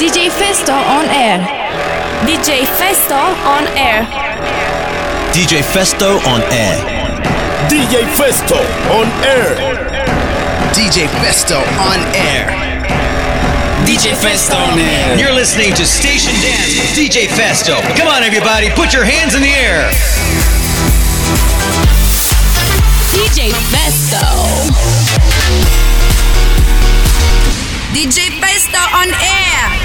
DJ Festo on air. DJ Festo on air. DJ Festo on air. DJ Festo on air. DJ Festo on air. DJ Festo on air. You're listening to Station Dance with DJ Festo. Come on, everybody, put your hands in the air. DJ Festo. DJ Festo on air.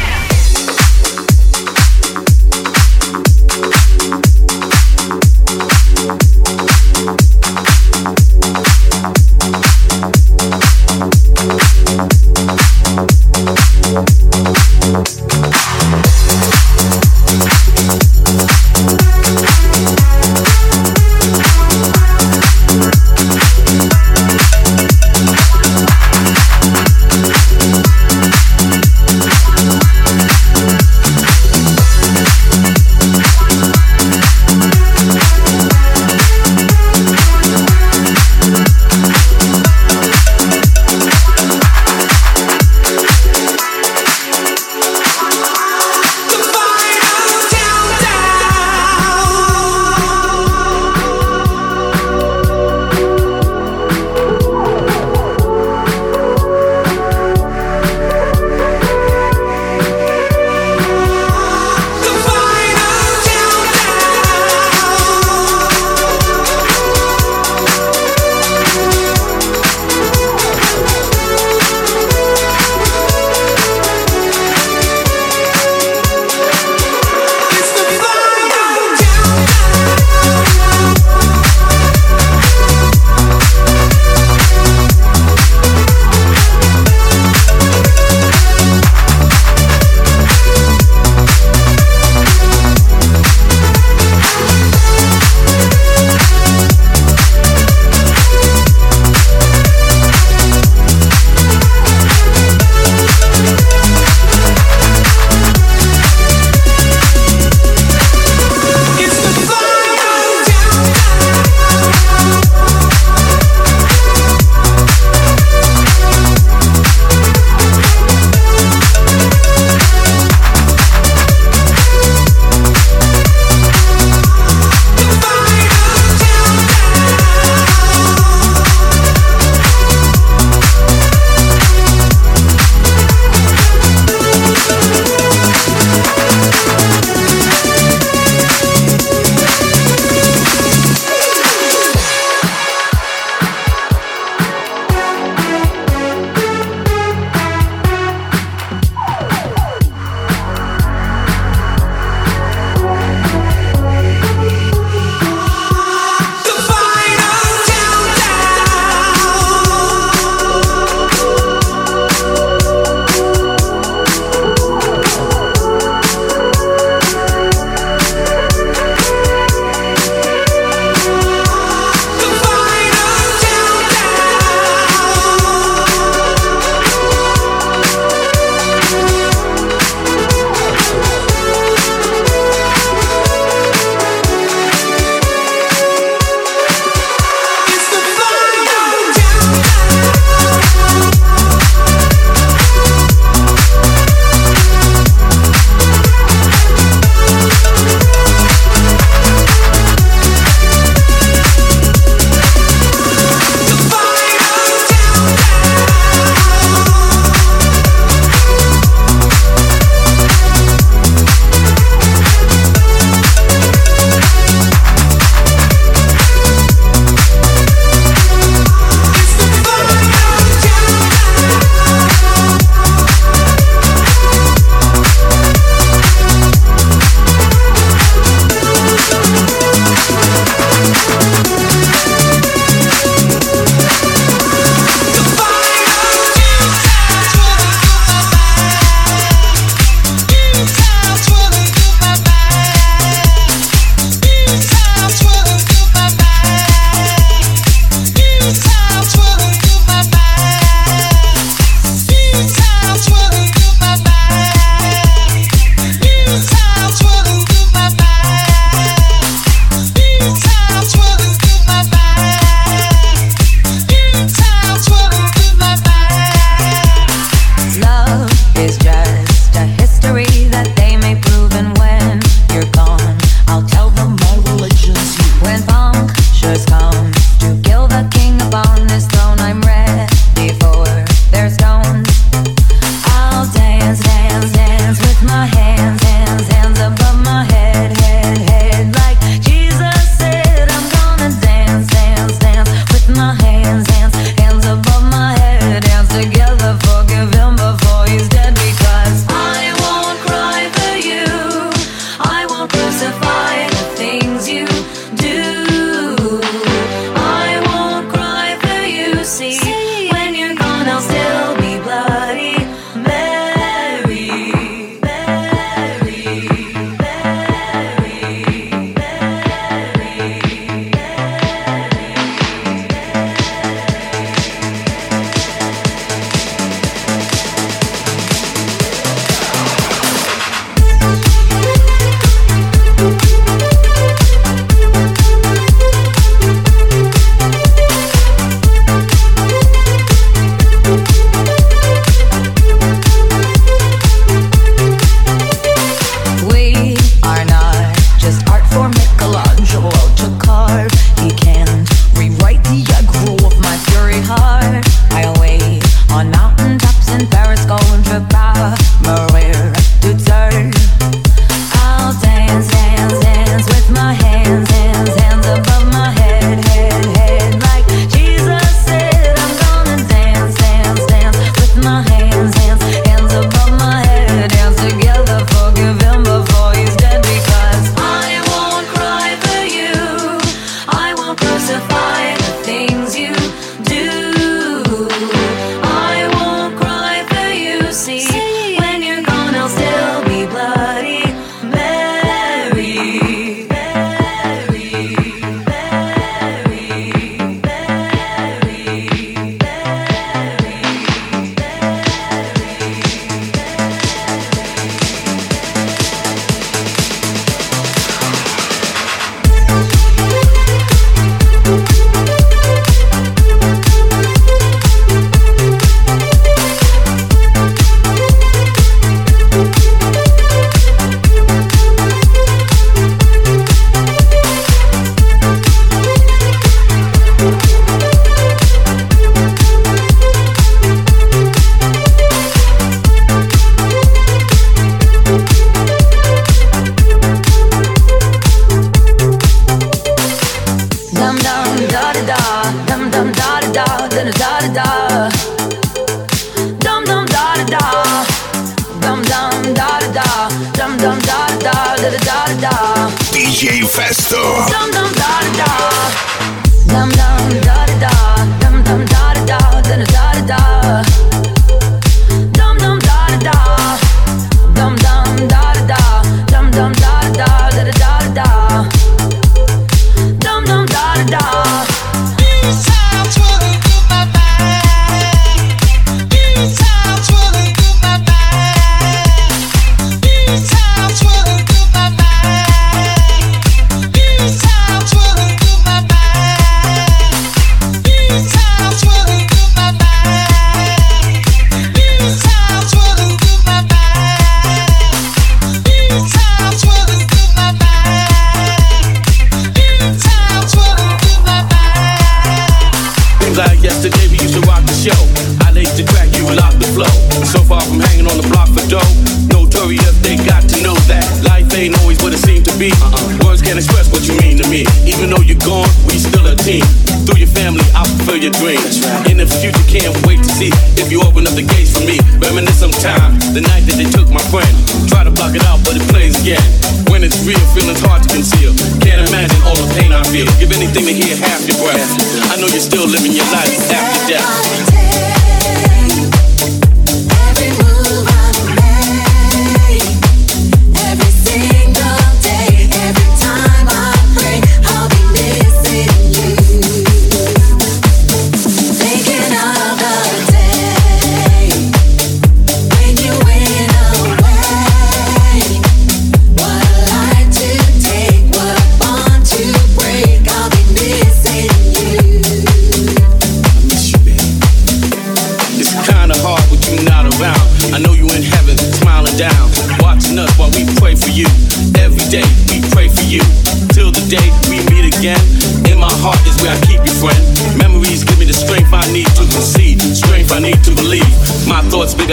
see when you're gone. I'll still.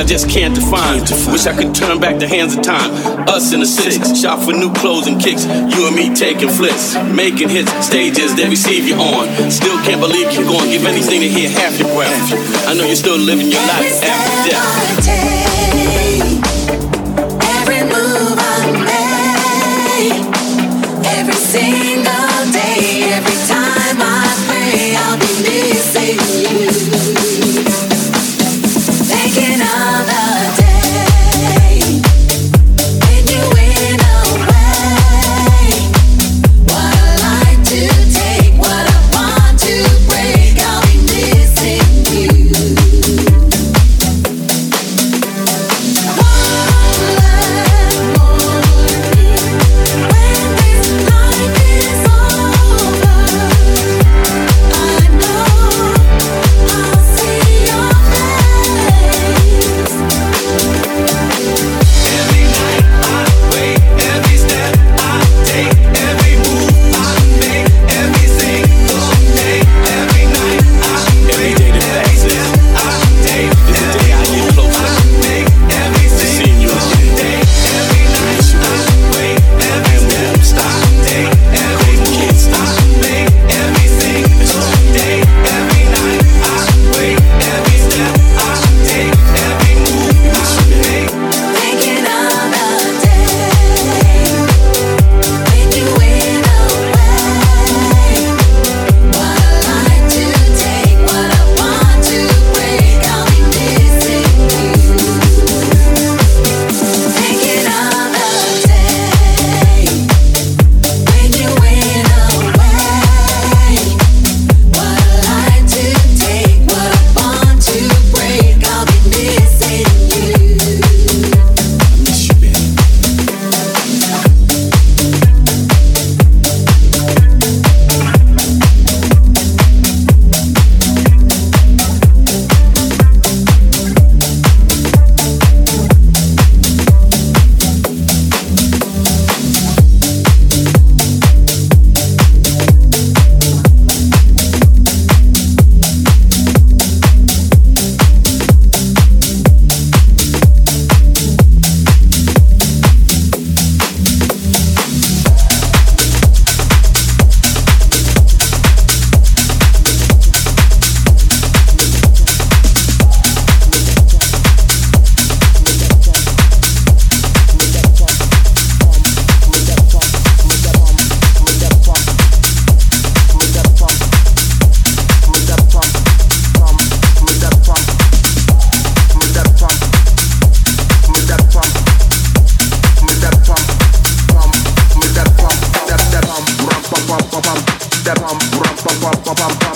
I just can't define. can't define. Wish I could turn back the hands of time. Us in the six, shop for new clothes and kicks. You and me taking flips, making hits, stages that receive you on. Still can't believe you're going. Give anything to hear half your breath. I know you're still living your life after death.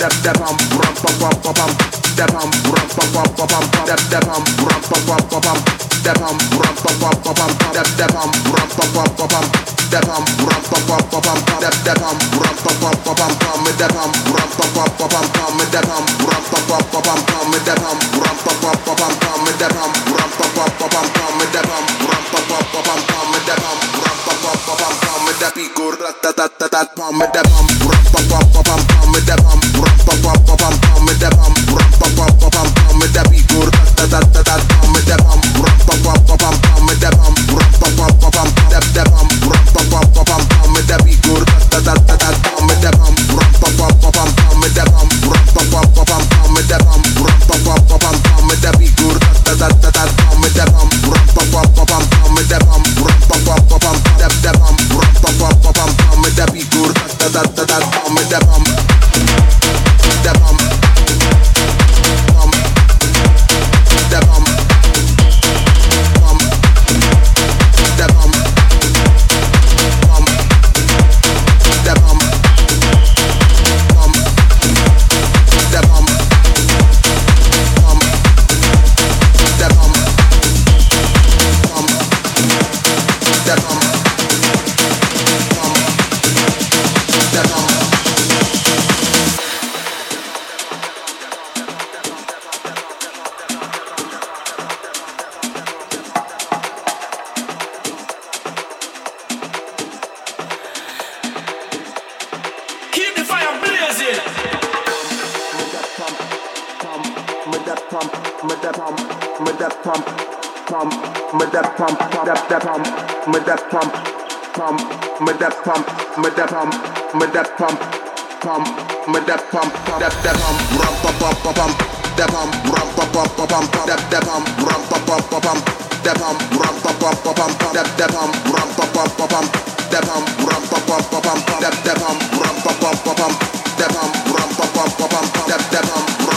Ram, that pump, with that pump, with that pump, pump, with that pump, that that pump, with that pump, pump, with that pump, with that pump, with that pump, pump, with that pump, that that pump, rump pump pump pump, that pump, rump pump pump pump, that that pump, rump pump pump pump, that pump, rump pump pump pump, that that pump, rump pump pump pump, that pump, rump pump pump pump, that that pump, rump pump pump pump, that pump, rump pump pump pump, that that pump.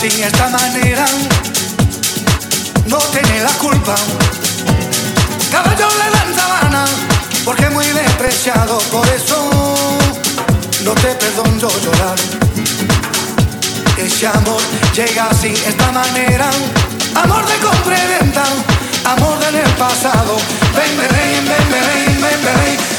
sin esta manera no tiene la culpa. Caballo le dan sabana, porque muy despreciado, por eso no te perdono llorar. Ese amor llega sin esta manera, amor de compra y venta, amor del pasado. Ven, ven, ven, ven, ven, ven, ven.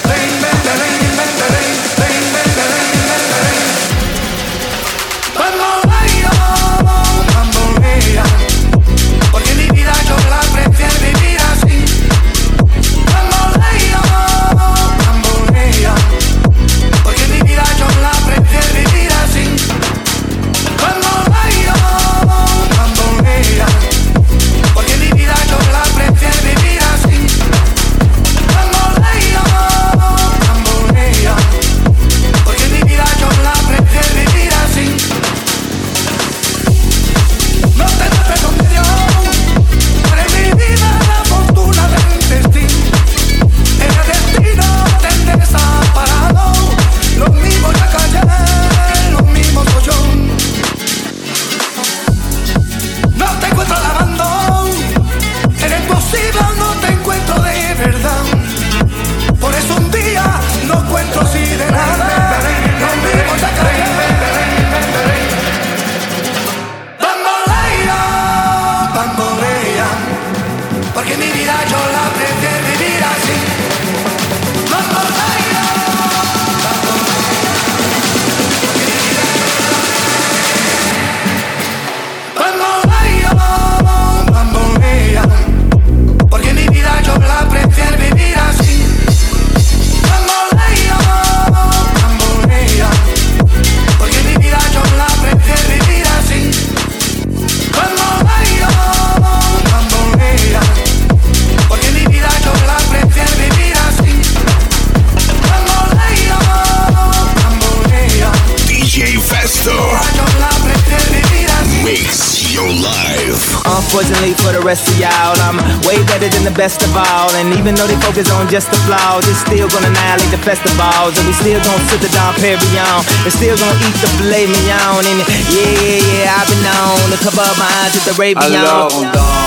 Unfortunately for the rest of y'all, I'm way better than the best of all. And even though they focus on just the flaws, it's still gonna annihilate the festivals. And we still gonna sit the Dom Perignon. And still gonna eat the filet mignon. And yeah, yeah, yeah, I've been on to cover my eyes with the Ravion.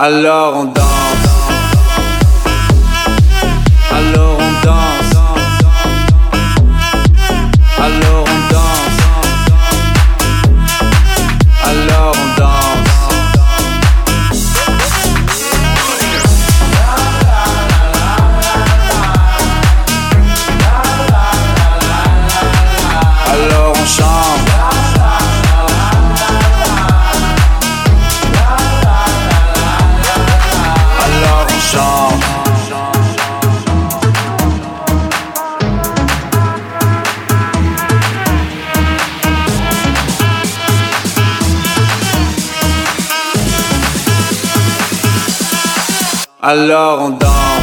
Alors on danse. alors on danse.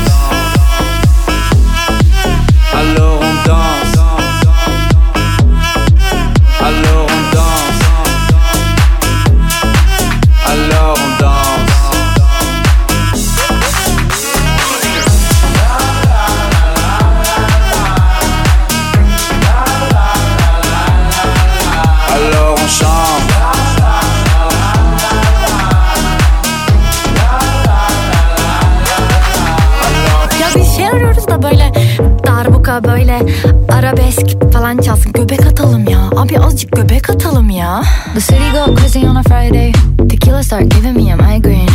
böyle arabesk falan çalsın. Göbek atalım ya. Abi azıcık göbek atalım ya. The city go crazy on a Friday. Tequila start giving me a migraine.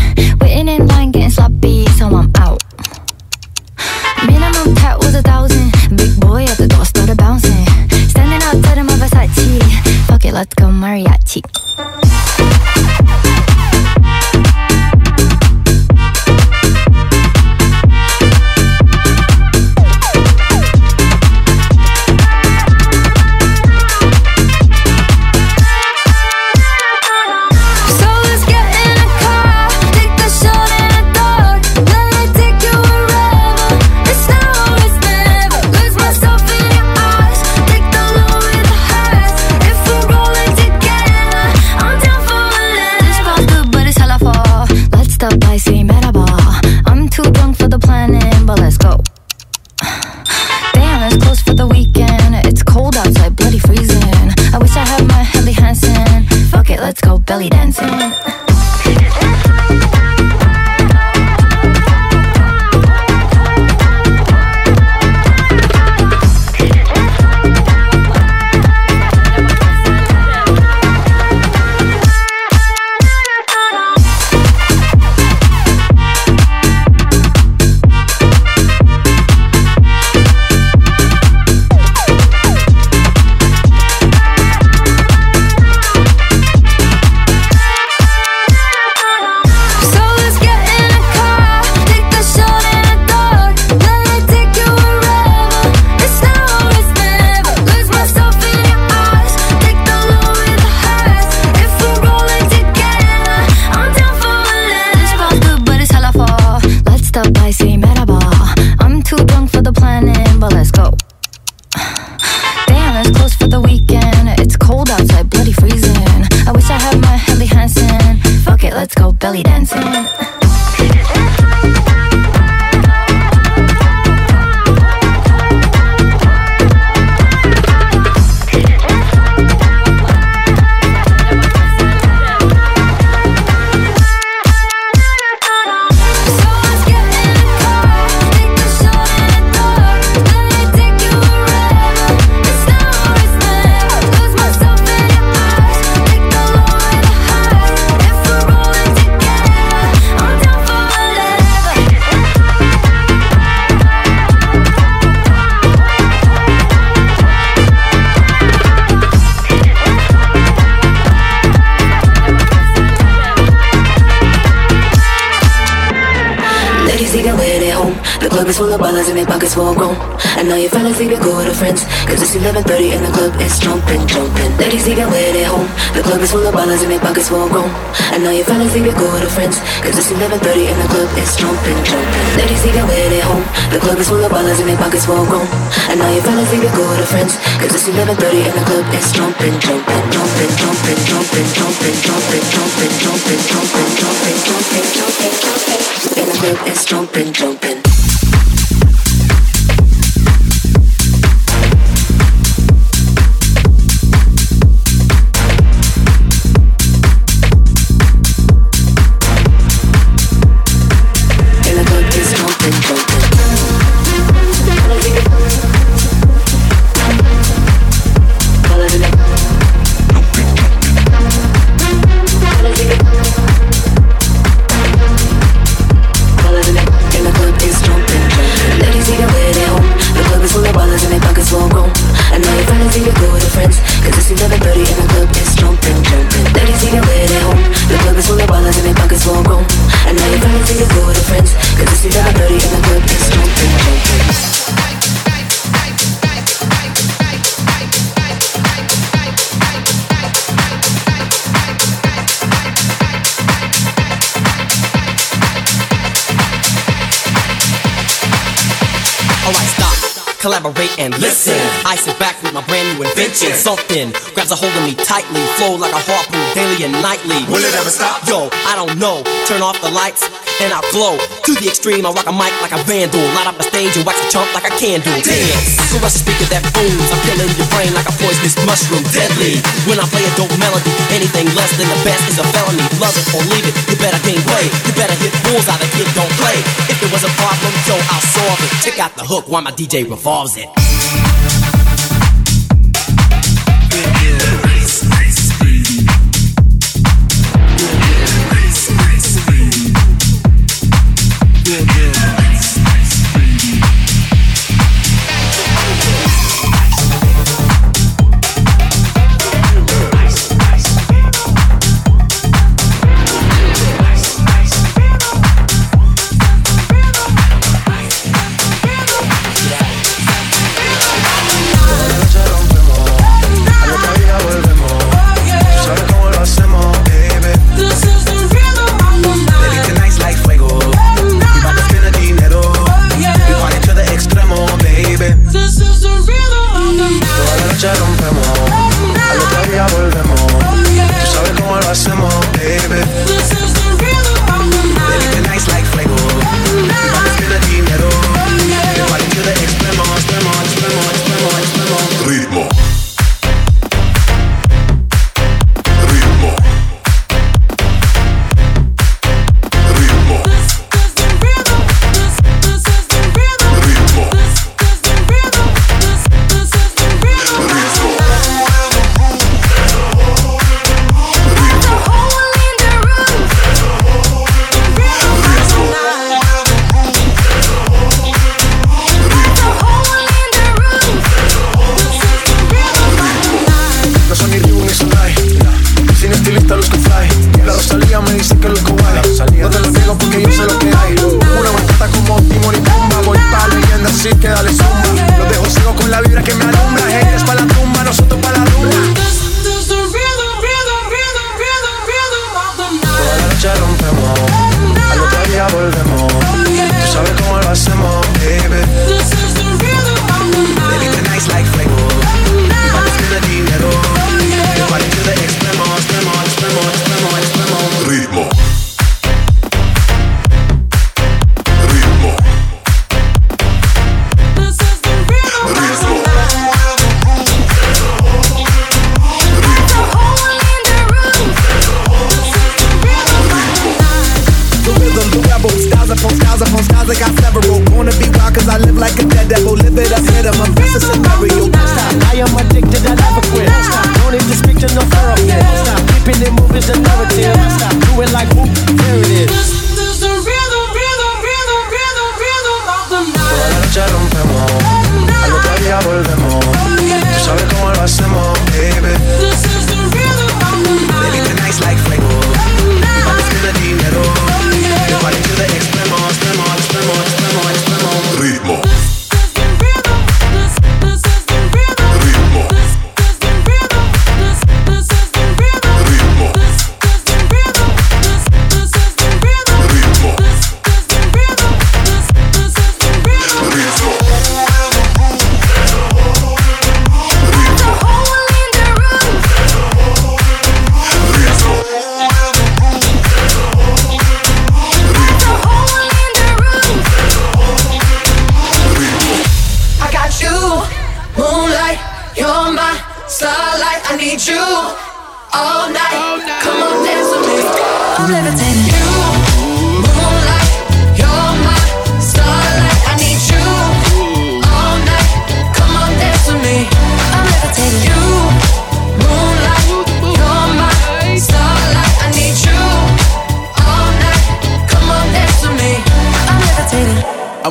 I know you fellas leave your cool to friends Cause it's 11.30 and the club is jumping, jumping Ladies leave your weird at home The club is full of ballers and their pockets full grown I know you fellas leave your cool to friends Cause it's 11.30 and the club is jumping, jumping Jumping, jumping, jumping, jumping, jumping Jumping, jumping, jumping, jumping, jumping, jumping, jumping, jumping And the club is jumping, jumping collaborate and listen. I sit back with my brand new invention. Something grabs a hold of me tightly, flow like a harpoon daily and nightly. Will it ever stop? Yo, I don't know. Turn off the lights and I'll glow. To the extreme, I rock a mic like a vandal. Light up the stage and wax a chump like a candle. Dance. Caress a speaker that booms. I'm killing your brain like a poisonous mushroom. Deadly. When I play a dope melody, anything less than the best is a felony. Love it or leave it. You better gain weight. You better hit bulls out of kid don't play. If it was a problem, yo, I'll solve it. Check out the hook while my DJ revolves it.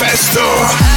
DJ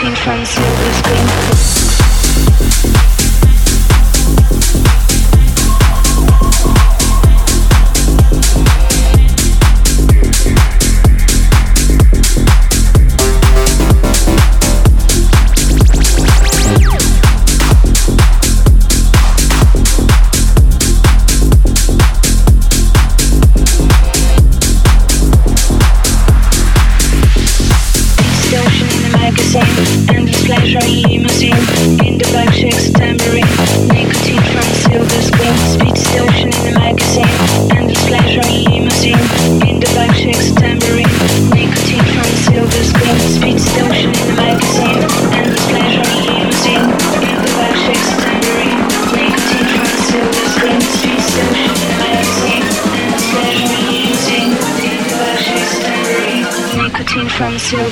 13 from silver screen.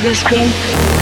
From Silver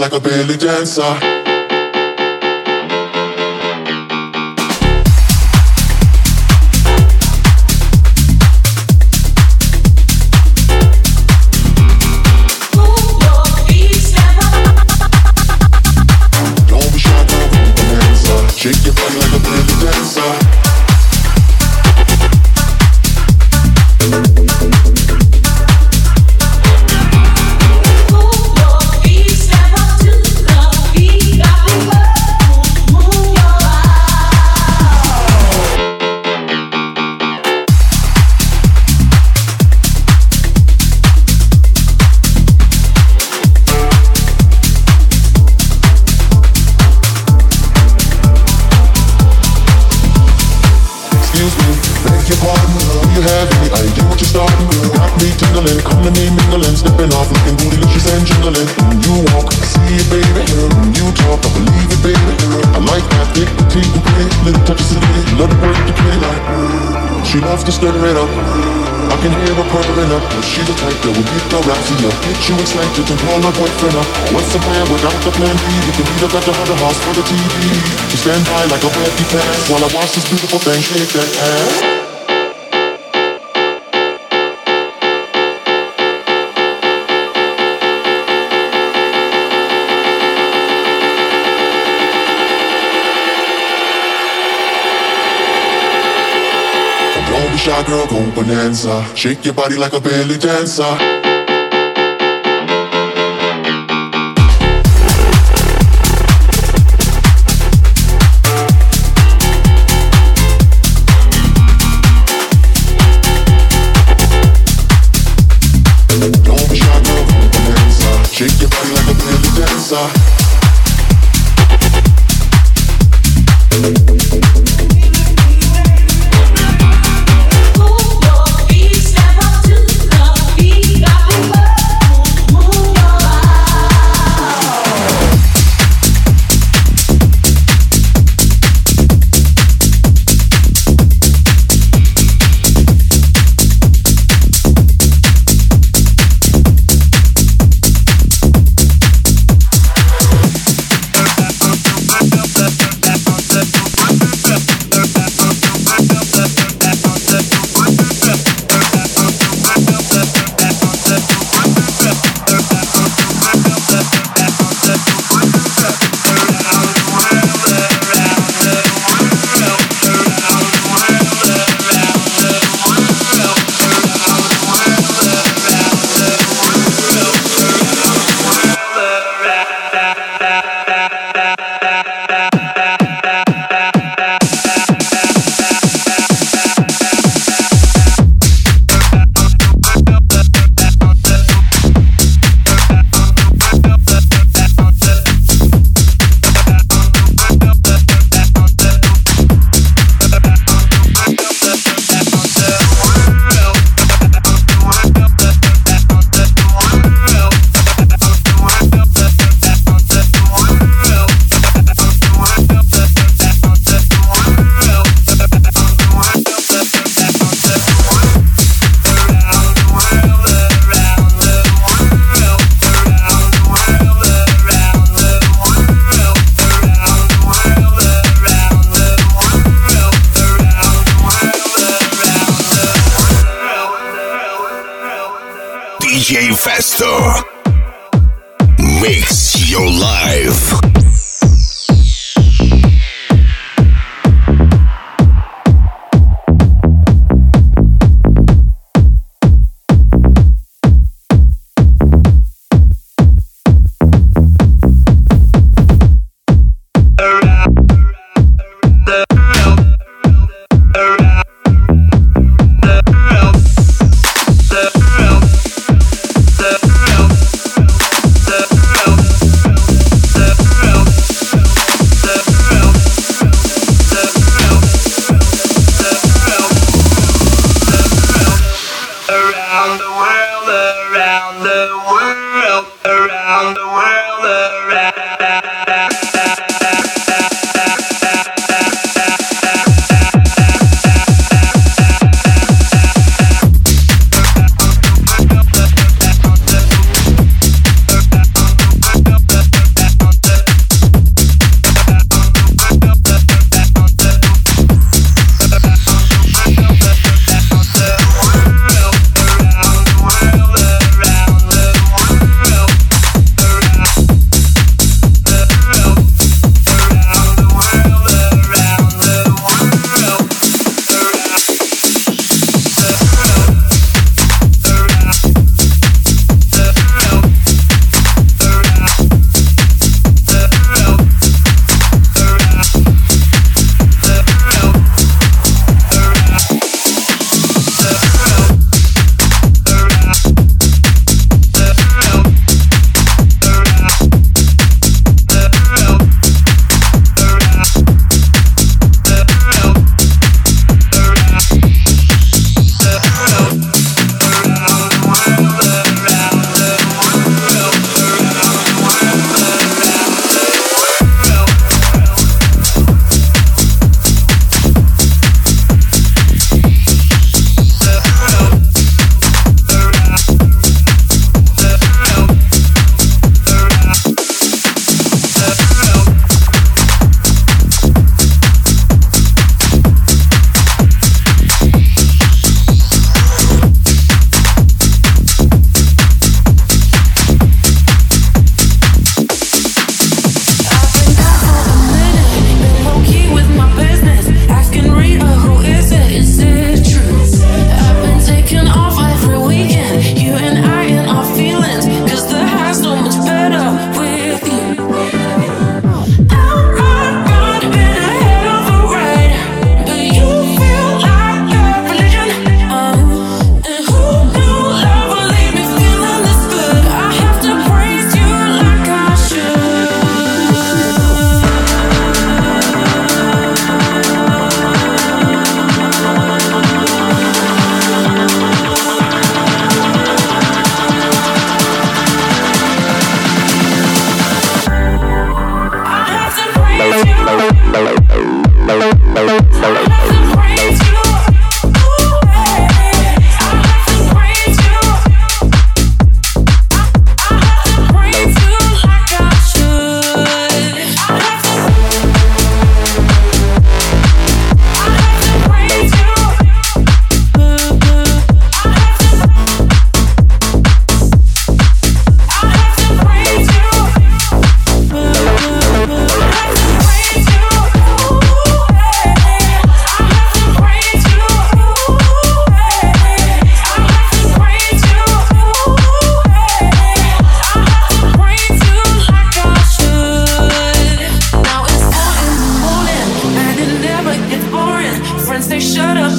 like a belly dancer. Call my boyfriend up. What's the plan without the plan B? We can meet up at the Hunter House for the TV. You stand by like a happy pass while I watch this beautiful thing shake that ass. Shy, girl, go bonanza. Shake your body like a belly dancer.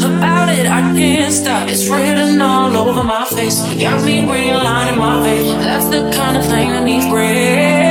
about it, I can't stop. It's written all over my face. Got me realigning my face. That's the kind of thing that needs breath.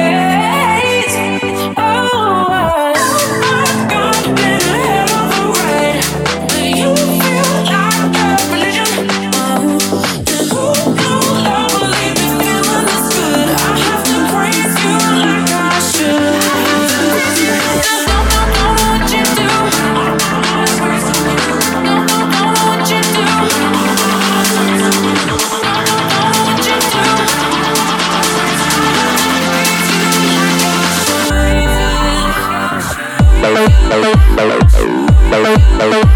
Hello.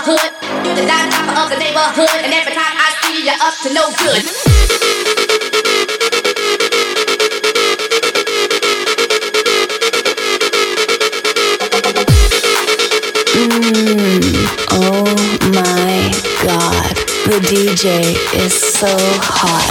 neighborhood. You're the dime of the neighborhood, and every time I see you, up to no good. Mm, oh the DJ is so hot.